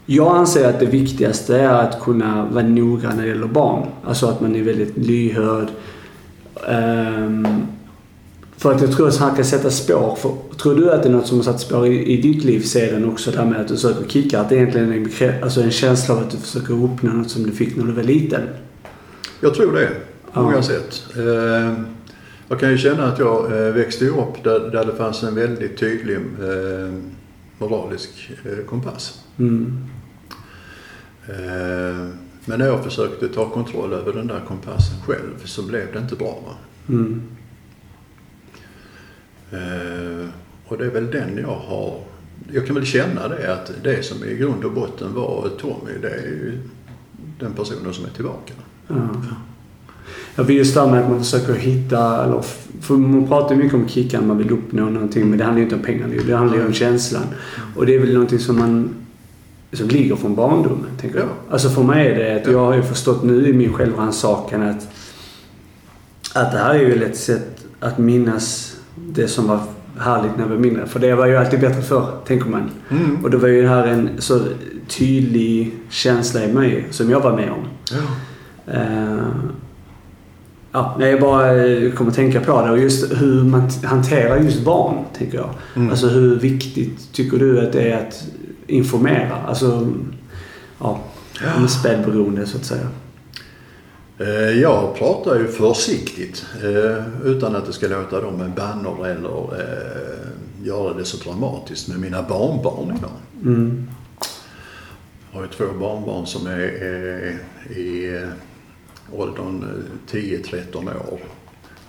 jag anser att det viktigaste är att kunna vara noggrann när det gäller barn. Alltså att man är väldigt lyhörd Um, för att jag tror att han kan sätta spår. För, tror du att det är något som har satt spår i, i ditt liv sedan också? Det här med att du söker kicka. Att det egentligen är en, alltså en känsla av att du försöker uppnå något som du fick när du var liten? Jag tror det. På många sätt. Uh, jag kan ju känna att jag uh, växte upp där, där det fanns en väldigt tydlig uh, moralisk uh, kompass. Mm. Men när jag försökte ta kontroll över den där kompassen själv så blev det inte bra. Mm. Eh, och det är väl den jag har... Jag kan väl känna det att det som i grund och botten var Tommy, det är ju den personen som är tillbaka. Ja. Ja, för just det med att man försöker hitta, eller, för man pratar ju mycket om kickar, man vill uppnå någonting men det handlar ju inte om pengar det handlar ju om känslan. Och det är väl någonting som man som ligger från barndomen. Tänker jag. Alltså för mig är det att jag har ju förstått nu i min självrannsakan att, att det här är ju ett sätt att minnas det som var härligt när vi var mindre. För det var ju alltid bättre förr, tänker man. Mm. Och då var ju det här en så tydlig känsla i mig som jag var med om. Ja. Uh, ja, jag bara kommer att tänka på det och just hur man hanterar just barn, tänker jag. Mm. Alltså hur viktigt tycker du att det är att informera. Alltså, ja, om spelberoende så att säga. Eh, jag pratar ju försiktigt eh, utan att det ska låta dem med bannor eller eh, göra det så dramatiskt med mina barnbarn idag. Mm. Jag har ju två barnbarn som är i åldern 10-13 år.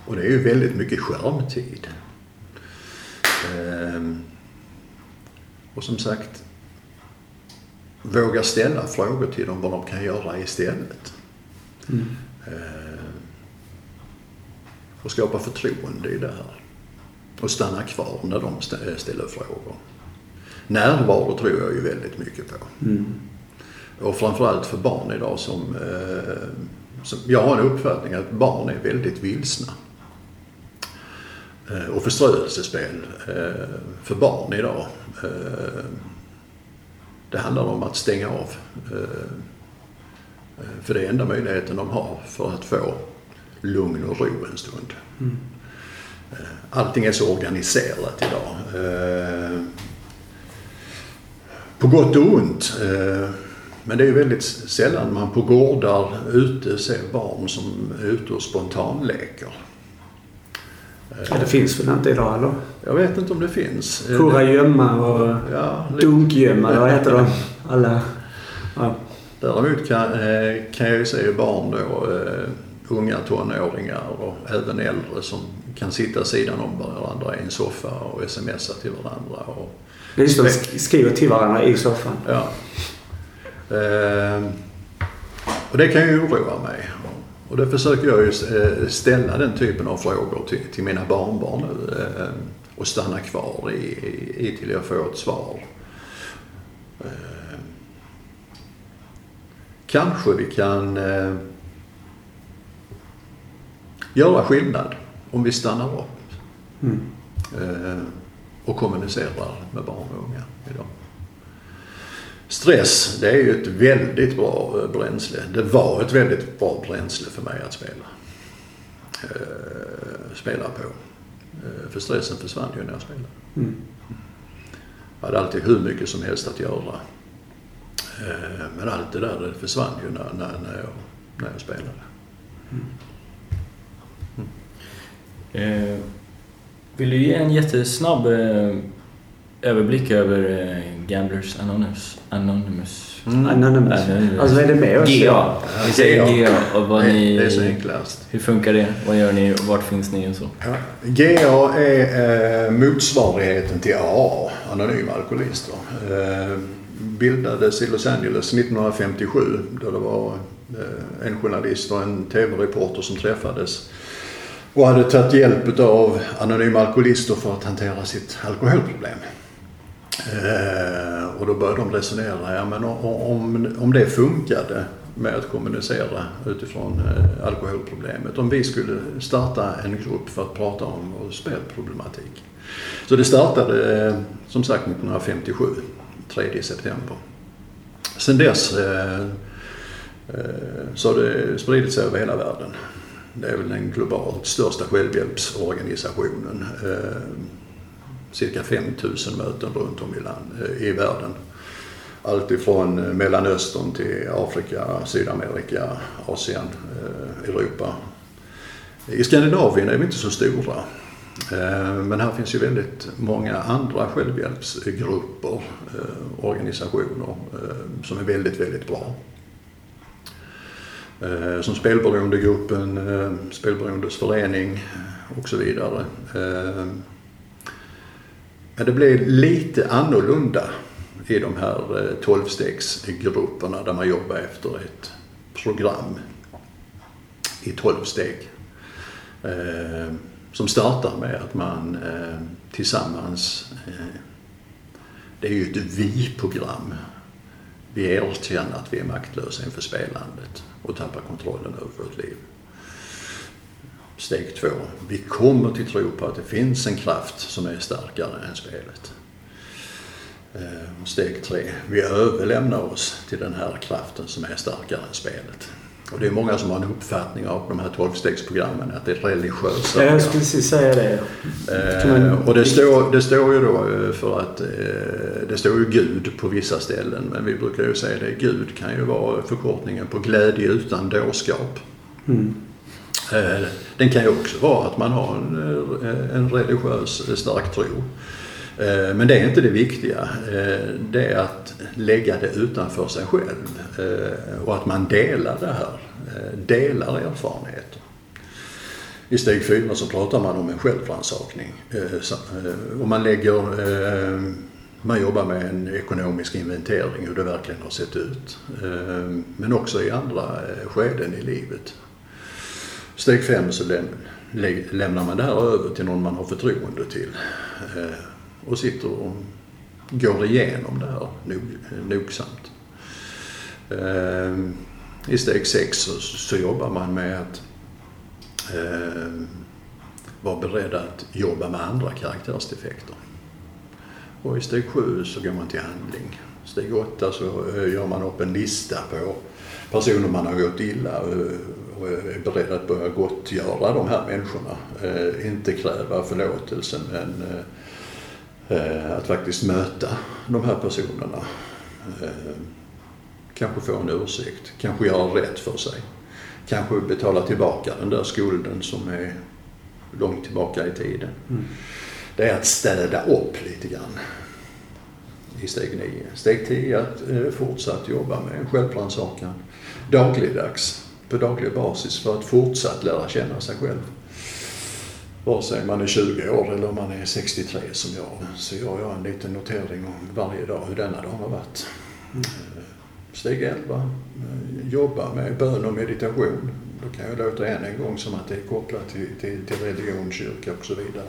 Och det är ju väldigt mycket skärmtid. Och som sagt, våga ställa frågor till dem vad de kan göra istället. Mm. Eh, och skapa förtroende i det här. Och stanna kvar när de ställer frågor. närvaro tror jag ju väldigt mycket på. Mm. Och framförallt för barn idag som, eh, som... Jag har en uppfattning att barn är väldigt vilsna. Eh, och förströelsespel eh, för barn idag. Eh, det handlar om att stänga av. Eh, för det är enda möjligheten de har för att få lugn och ro en stund. Mm. Allting är så organiserat idag. På gott och ont. Men det är väldigt sällan man på gårdar ute ser barn som är ute och spontanleker. Ja, det finns väl inte idag eller? Jag vet inte om det finns. Kurragömma och ja, dunkgömma, vad heter de? Alla. Ja. Däremot kan, kan jag ju se barn då, unga tonåringar och även äldre som kan sitta sidan om varandra i en soffa och smsa till varandra. Och Just det, skriver till varandra i soffan. Ja. Och det kan ju oroa mig. Och då försöker jag ju ställa den typen av frågor till, till mina barnbarn nu och stanna kvar i, i, till jag får ett svar. Kanske vi kan eh, göra skillnad om vi stannar upp Mm. eh, och kommunicerar med barn och unga idag. Stress, det är ju ett väldigt bra eh, bränsle. Det var ett väldigt bra bränsle för mig att spela, eh, spela på. Eh, för stressen försvann ju när jag spelade. Mm. Jag hade alltid hur mycket som helst att göra. Eh, men allt det där det försvann ju när, när, när, jag, när jag spelade. Eh, vill du ge en jättesnabb eh, överblick över Gamblers Anonymous? Anonymous. Mm. Anonymous. Anonymous. Alltså är det med oss? GA. Vi säger GA. Och vad ni, det är så enklast. hur funkar det? Vad gör ni? Vart finns ni och så? Ja. GA är eh, motsvarigheten till AA, Anonyma Alkoholister. Eh, bildades i Los Angeles 1957 då det var eh, en journalist och en TV-reporter som träffades och hade tagit hjälp av Anonyma Alkoholister för att hantera sitt alkoholproblem. Eh, och då började de resonera, ja men om, om det funkade med att kommunicera utifrån eh, alkoholproblemet. Om vi skulle starta en grupp för att prata om vår spelproblematik. Så det startade eh, som sagt 1957, 3 september. Sen dess eh, eh, så har det spridit sig över hela världen. Det är väl den globalt största självhjälpsorganisationen. Eh, Cirka 5000 möten runt om i, land, eh, i världen. Allt ifrån eh, Mellanöstern till Afrika, Sydamerika, Asien, eh, Europa. I Skandinavien är vi inte så stora. Men här finns ju väldigt många andra självhjälpsgrupper, organisationer som är väldigt, väldigt bra. Som Spelberoendegruppen, Spelberoendes förening och så vidare. Ja, det blev lite annorlunda i de här eh, tolvstegsgrupperna 12-stegsgrupperna där man jobbar efter ett program i 12 steg. Eh, som startar med att man eh, tillsammans, eh, det är ju ett vi-program. Vi erkänner att vi är maktlösa inför spelandet och tappar kontrollen över vårt liv. Steg två, vi kommer till tro på att det finns en kraft som är starkare än spelet. Eh, Steg tre, vi överlämnar oss till den här kraften som är starkare än spelet. Och det är många som har en uppfattning av de här tolvstegsprogrammen att det är religiösa Ja, jag program. skulle precis säga det. Eh, och det står, det står ju då eh, för att eh, det står ju Gud på vissa ställen men vi brukar ju säga det, Gud kan ju vara förkortningen på glädje utan dårskap. Mm. Eh, den kan ju också vara att man har en, eh, en religiös eh, stark tro. Men det är inte det viktiga. Det är att lägga det utanför sig själv och att man delar det här. Delar erfarenheter. I steg fyra så pratar man om en självrannsakning. Och man lägger, man jobbar med en ekonomisk inventering hur det verkligen har sett ut. Men också i andra skeden i livet. Steg fem så läm, lämnar man det här över till någon man har förtroende till. Eh, och sitter och går igenom det här nog, nogsamt. Eh, I steg sex så, så jobbar man med att eh, vara beredd att jobba med andra karaktärsdefekter. Och i steg sju så går man till handling. Steg åtta så eh, gör man upp en lista på personer man har gått illa eh, och är beredd att börja gottgöra de här människorna. Eh, inte kräva förlåtelse men att faktiskt möta de här personerna. Kanske få en ursäkt, kanske göra rätt för sig. Kanske betala tillbaka den där skulden som är långt tillbaka i tiden. Mm. Det är att städa upp lite grann i steg 9. Steg 10 att eh, fortsatt jobba med självrannsakan dagligdags på daglig basis för att fortsatt lära känna sig själv. Vare sig man är 20 år eller man är 63 som jag så gör jag en liten notering om varje dag hur denna dag har varit. Mm. Steg 11, eh, jobba med bön och meditation. Då kan jag låta än en gång som att det är kopplat till, till, till religion, kyrka och så vidare.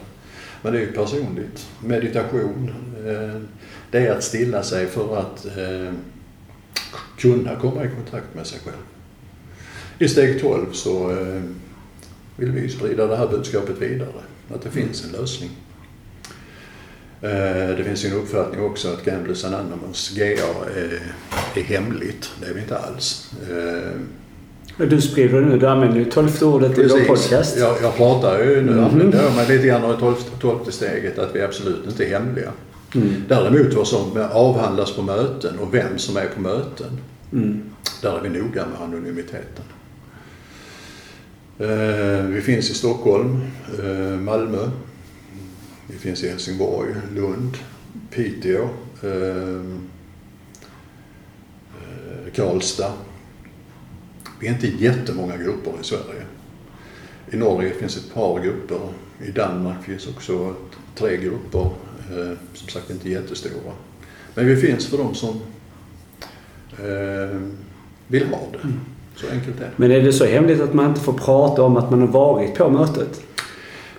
Men det är ju personligt. Meditation, eh, det är att stilla sig för att eh, kunna komma i kontakt med sig själv. I steg 12 så vill vi sprida det här budskapet vidare, att det finns en lösning. Eh, det finns en uppfattning också att Gamblers Anonymous, GA, är, är hemligt. Det är vi inte alls. Men du sprider nu, du använder ju tolfte ordet Precis. i vår podcast. Jag, jag pratar ju nu, mm. använder jag mig lite grann av tolfte, tolfte steget att vi absolut inte är hemliga. Mm. Däremot vad som avhandlas på möten och vem som är på möten. Mm. Där är vi noga med anonymiteten. Eh, vi finns i Stockholm, eh, Malmö, det finns i Helsingborg, Lund, Piteå, eh, Karlstad. Vi är inte jättemånga grupper i Sverige. I Norge finns ett par grupper. I Danmark finns också tre grupper. Eh, som sagt inte jättestora. Men vi finns för de som eh, vill ha det. Mm. Så enkelt är det. Men är det så hemligt att man inte får prata om att man har varit på mötet?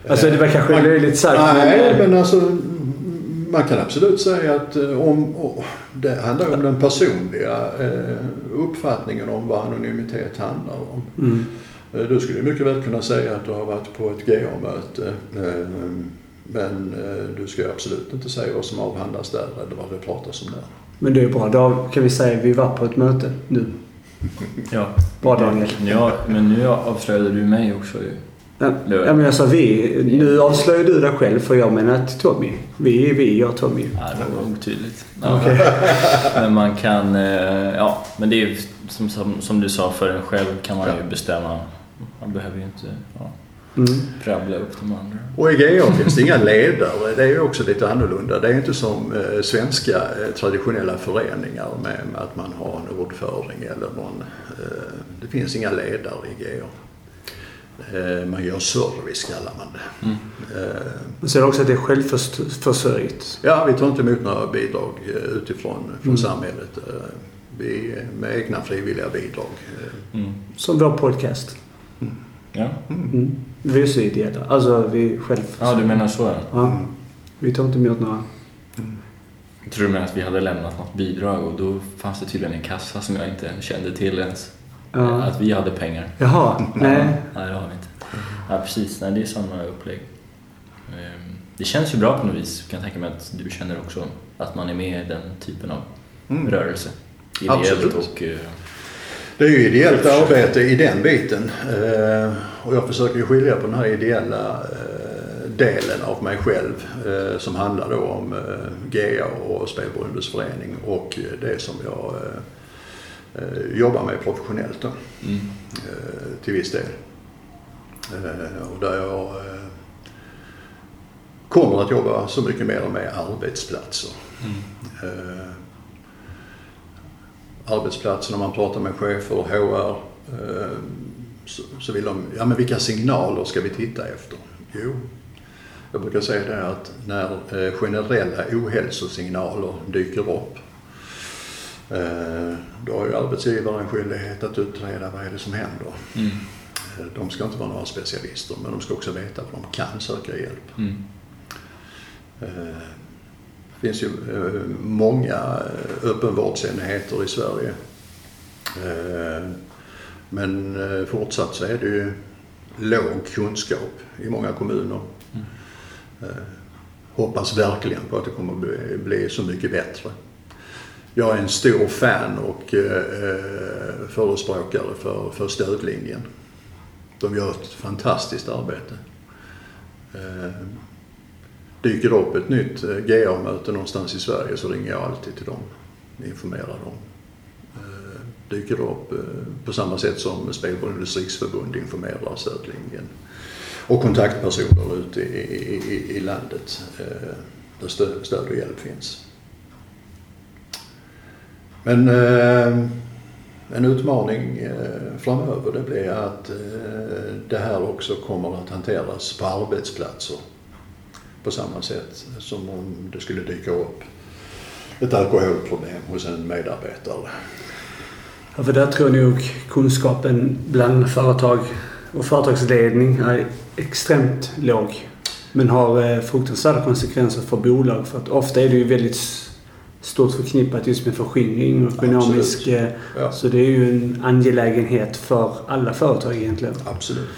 Alltså det var kanske man, löjligt sagt. Nej, men, men alltså man kan absolut säga att eh, om, det handlar om den personliga uppfattningen om vad anonymitet handlar om. Mm. Du skulle mycket väl kunna säga att du har varit på ett GA-möte. Men du ska absolut inte säga vad som avhandlas där eller vad det pratas om där. Men det är bra. Då kan vi säga att vi var på ett möte nu. Ja. Bra Daniel. Ja, men nu avslöjade du mig också ju. Ja, men jag sa vi. Nu avslöjar du dig själv för jag menar att Tommy. Vi är vi, jag och Tommy. Ja, det var otydligt. Ja. Okay. men man kan, eh, ja, men det är som, som, som, du sa för en själv kan man ju bestämma. Man behöver ju inte ja, mm. prabbla upp de andra. Och i GA finns det inga ledare. Det är ju också lite annorlunda. Det är inte som eh, svenska eh, traditionella föreningar med, med, att man har en ordföring eller någon. Eh, det finns inga ledare i GA. Eh, man gör service kallar man det. Mm. Eh, Men ser du också att det är självförsörjt? Ja, vi tar inte emot några bidrag eh, utifrån från mm. samhället. Vi med egna frivilliga bidrag. Mm. Som vår podcast. Mm. Ja. Mm. Vi är så ideella. Alltså vi självförsörjda. Ja, du menar så ja. ja. Vi tar inte emot några. Jag tror du menar att vi hade lämnat något bidrag och då fanns det tydligen en kassa som jag inte kände till ens. Ja. Att vi hade pengar. Jaha, nej. Nej, det har vi inte. Ja, precis. Nej, det är samma upplägg. Ehm, det känns ju bra på något vis. Kan jag tänka mig att du känner också att man är med i den typen av mm. rörelse. Ideellt Absolut. och... Eh, det är ju ideellt arbete i den biten. Eh, och jag försöker ju skilja på den här ideella eh, delen av mig själv som handlar då om GA och Spelberoendes förening och det som jag eh, jobbar med professionellt då, mm. eh, till viss del. Eh, och där jag eh, kommer att jobba så mycket mer med arbetsplatser. Mm. Eh, arbetsplatser när man pratar med chefer och HR eh, så, vill de, ja men vilka signaler ska vi titta efter? Jo, jag brukar säga det att när generella ohälsosignaler dyker upp Eh, då har ju arbetsgivaren skyldighet att utreda vad är det som händer. Mm. Eh, de ska inte vara några specialister men de ska också veta att de kan söka hjälp. Mm. Det finns ju eh, många öppenvårdsenheter i Sverige. Eh, Men eh, fortsatt så är det ju låg kunskap i många kommuner. Eh, Hoppas verkligen på att det kommer bli, bli så mycket bättre. Jag är en stor fan och eh, förespråkare för, för stödlinjen. De gör ett fantastiskt arbete. Eh, dyker det upp ett nytt eh, GA-möte någonstans i Sverige så ringer jag alltid till dem och informerar dem. Eh, dyker det upp eh, på samma sätt som Spelberoendes riksförbund informerar stödlinjen. Och kontaktpersoner ute i, i, i, landet där stöd, stöd och hjälp finns. Men en utmaning framöver det blir att det här också kommer att hanteras på arbetsplatser på samma sätt som om det skulle dyka upp ett alkoholproblem hos en medarbetare. Ja, för där tror jag nog kunskapen bland företag och företagsledning är extremt låg. Men har eh, fruktansvärda konsekvenser för bolag. För att ofta är det ju väldigt stort förknippat just med förskingring och ekonomisk... Eh, Ja, Så det är ju en angelägenhet för alla företag egentligen. absolut.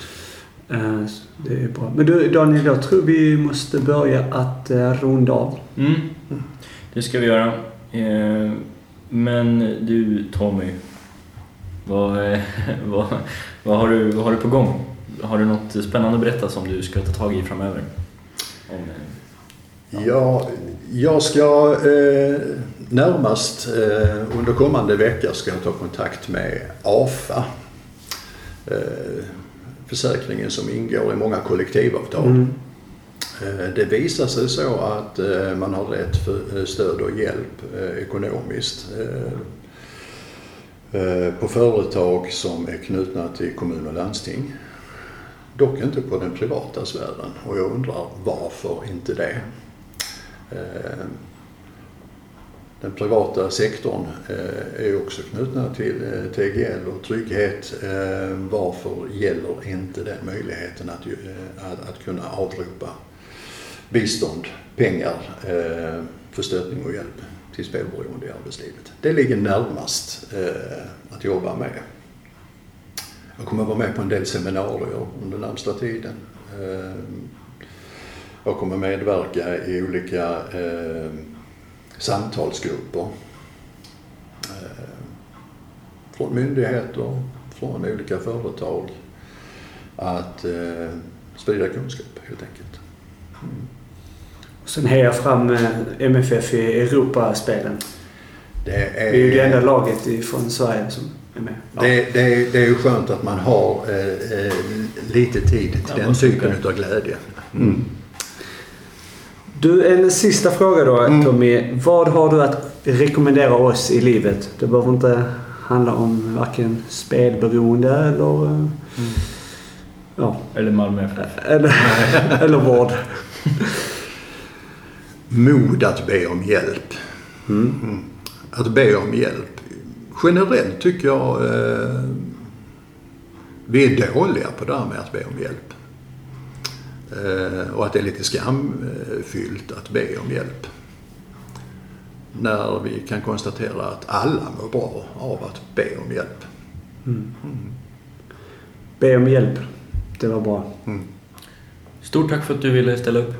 Eh, Det är bra. Men du Daniel, jag tror vi måste börja att eh, runda av. Mm. Det ska vi göra. Eh, Men du Tommy, vad, vad, vad, har du, vad har du på gång? Har du något spännande att berätta som du ska ta tag i framöver? Om, eh, Ja, jag ska eh, närmast eh, under kommande vecka ska jag ta kontakt med AFA. Eh, försäkringen som ingår i många kollektivavtal. Mm. Eh, Det visar sig så att eh, man har rätt för eh, stöd och hjälp ekonomiskt på företag som är knutna till kommun och landsting. Dock inte på den privata sfären och jag undrar varför inte det. Den privata sektorn eh, är också knutna till eh, TGL och trygghet. Eh, varför gäller inte den möjligheten att, att, att kunna avropa bistånd, pengar för stöttning och hjälp till spelberoende i arbetslivet? Det ligger närmast att jobba med. Jag kommer vara med på en del seminarier under närmsta tiden. Jag kommer medverka i olika eh, samtalsgrupper. Eh, från myndigheter, från olika företag. Att eh, sprida kunskap helt enkelt. Och sen hejar fram eh, MFF i Europaspelen. Det Vi är ju det enda laget i- från Sverige som är med. Ja. Det, det, är- det är ju skönt att man har eh, lite tid till den typen av glädje. Du, en sista fråga då Mm. Tommy. Vad har du att rekommendera oss i livet? Det behöver inte handla om varken spelberoende eller... eh, Ja, eller Malmö FF. eller, eller vård. Mod att be om hjälp. Mm. Att be om hjälp. Generellt tycker jag eh, vi är dåliga på det här med att be om hjälp. Eh, och att det är lite skamfyllt att be om hjälp. När vi kan konstatera att alla mår bra av att be om hjälp. Be om hjälp. Det var bra. Stort tack för att du ville ställa upp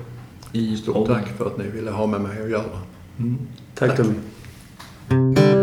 i Stort tack för att ni ville ha med mig att göra. Tack Tack. Tommy.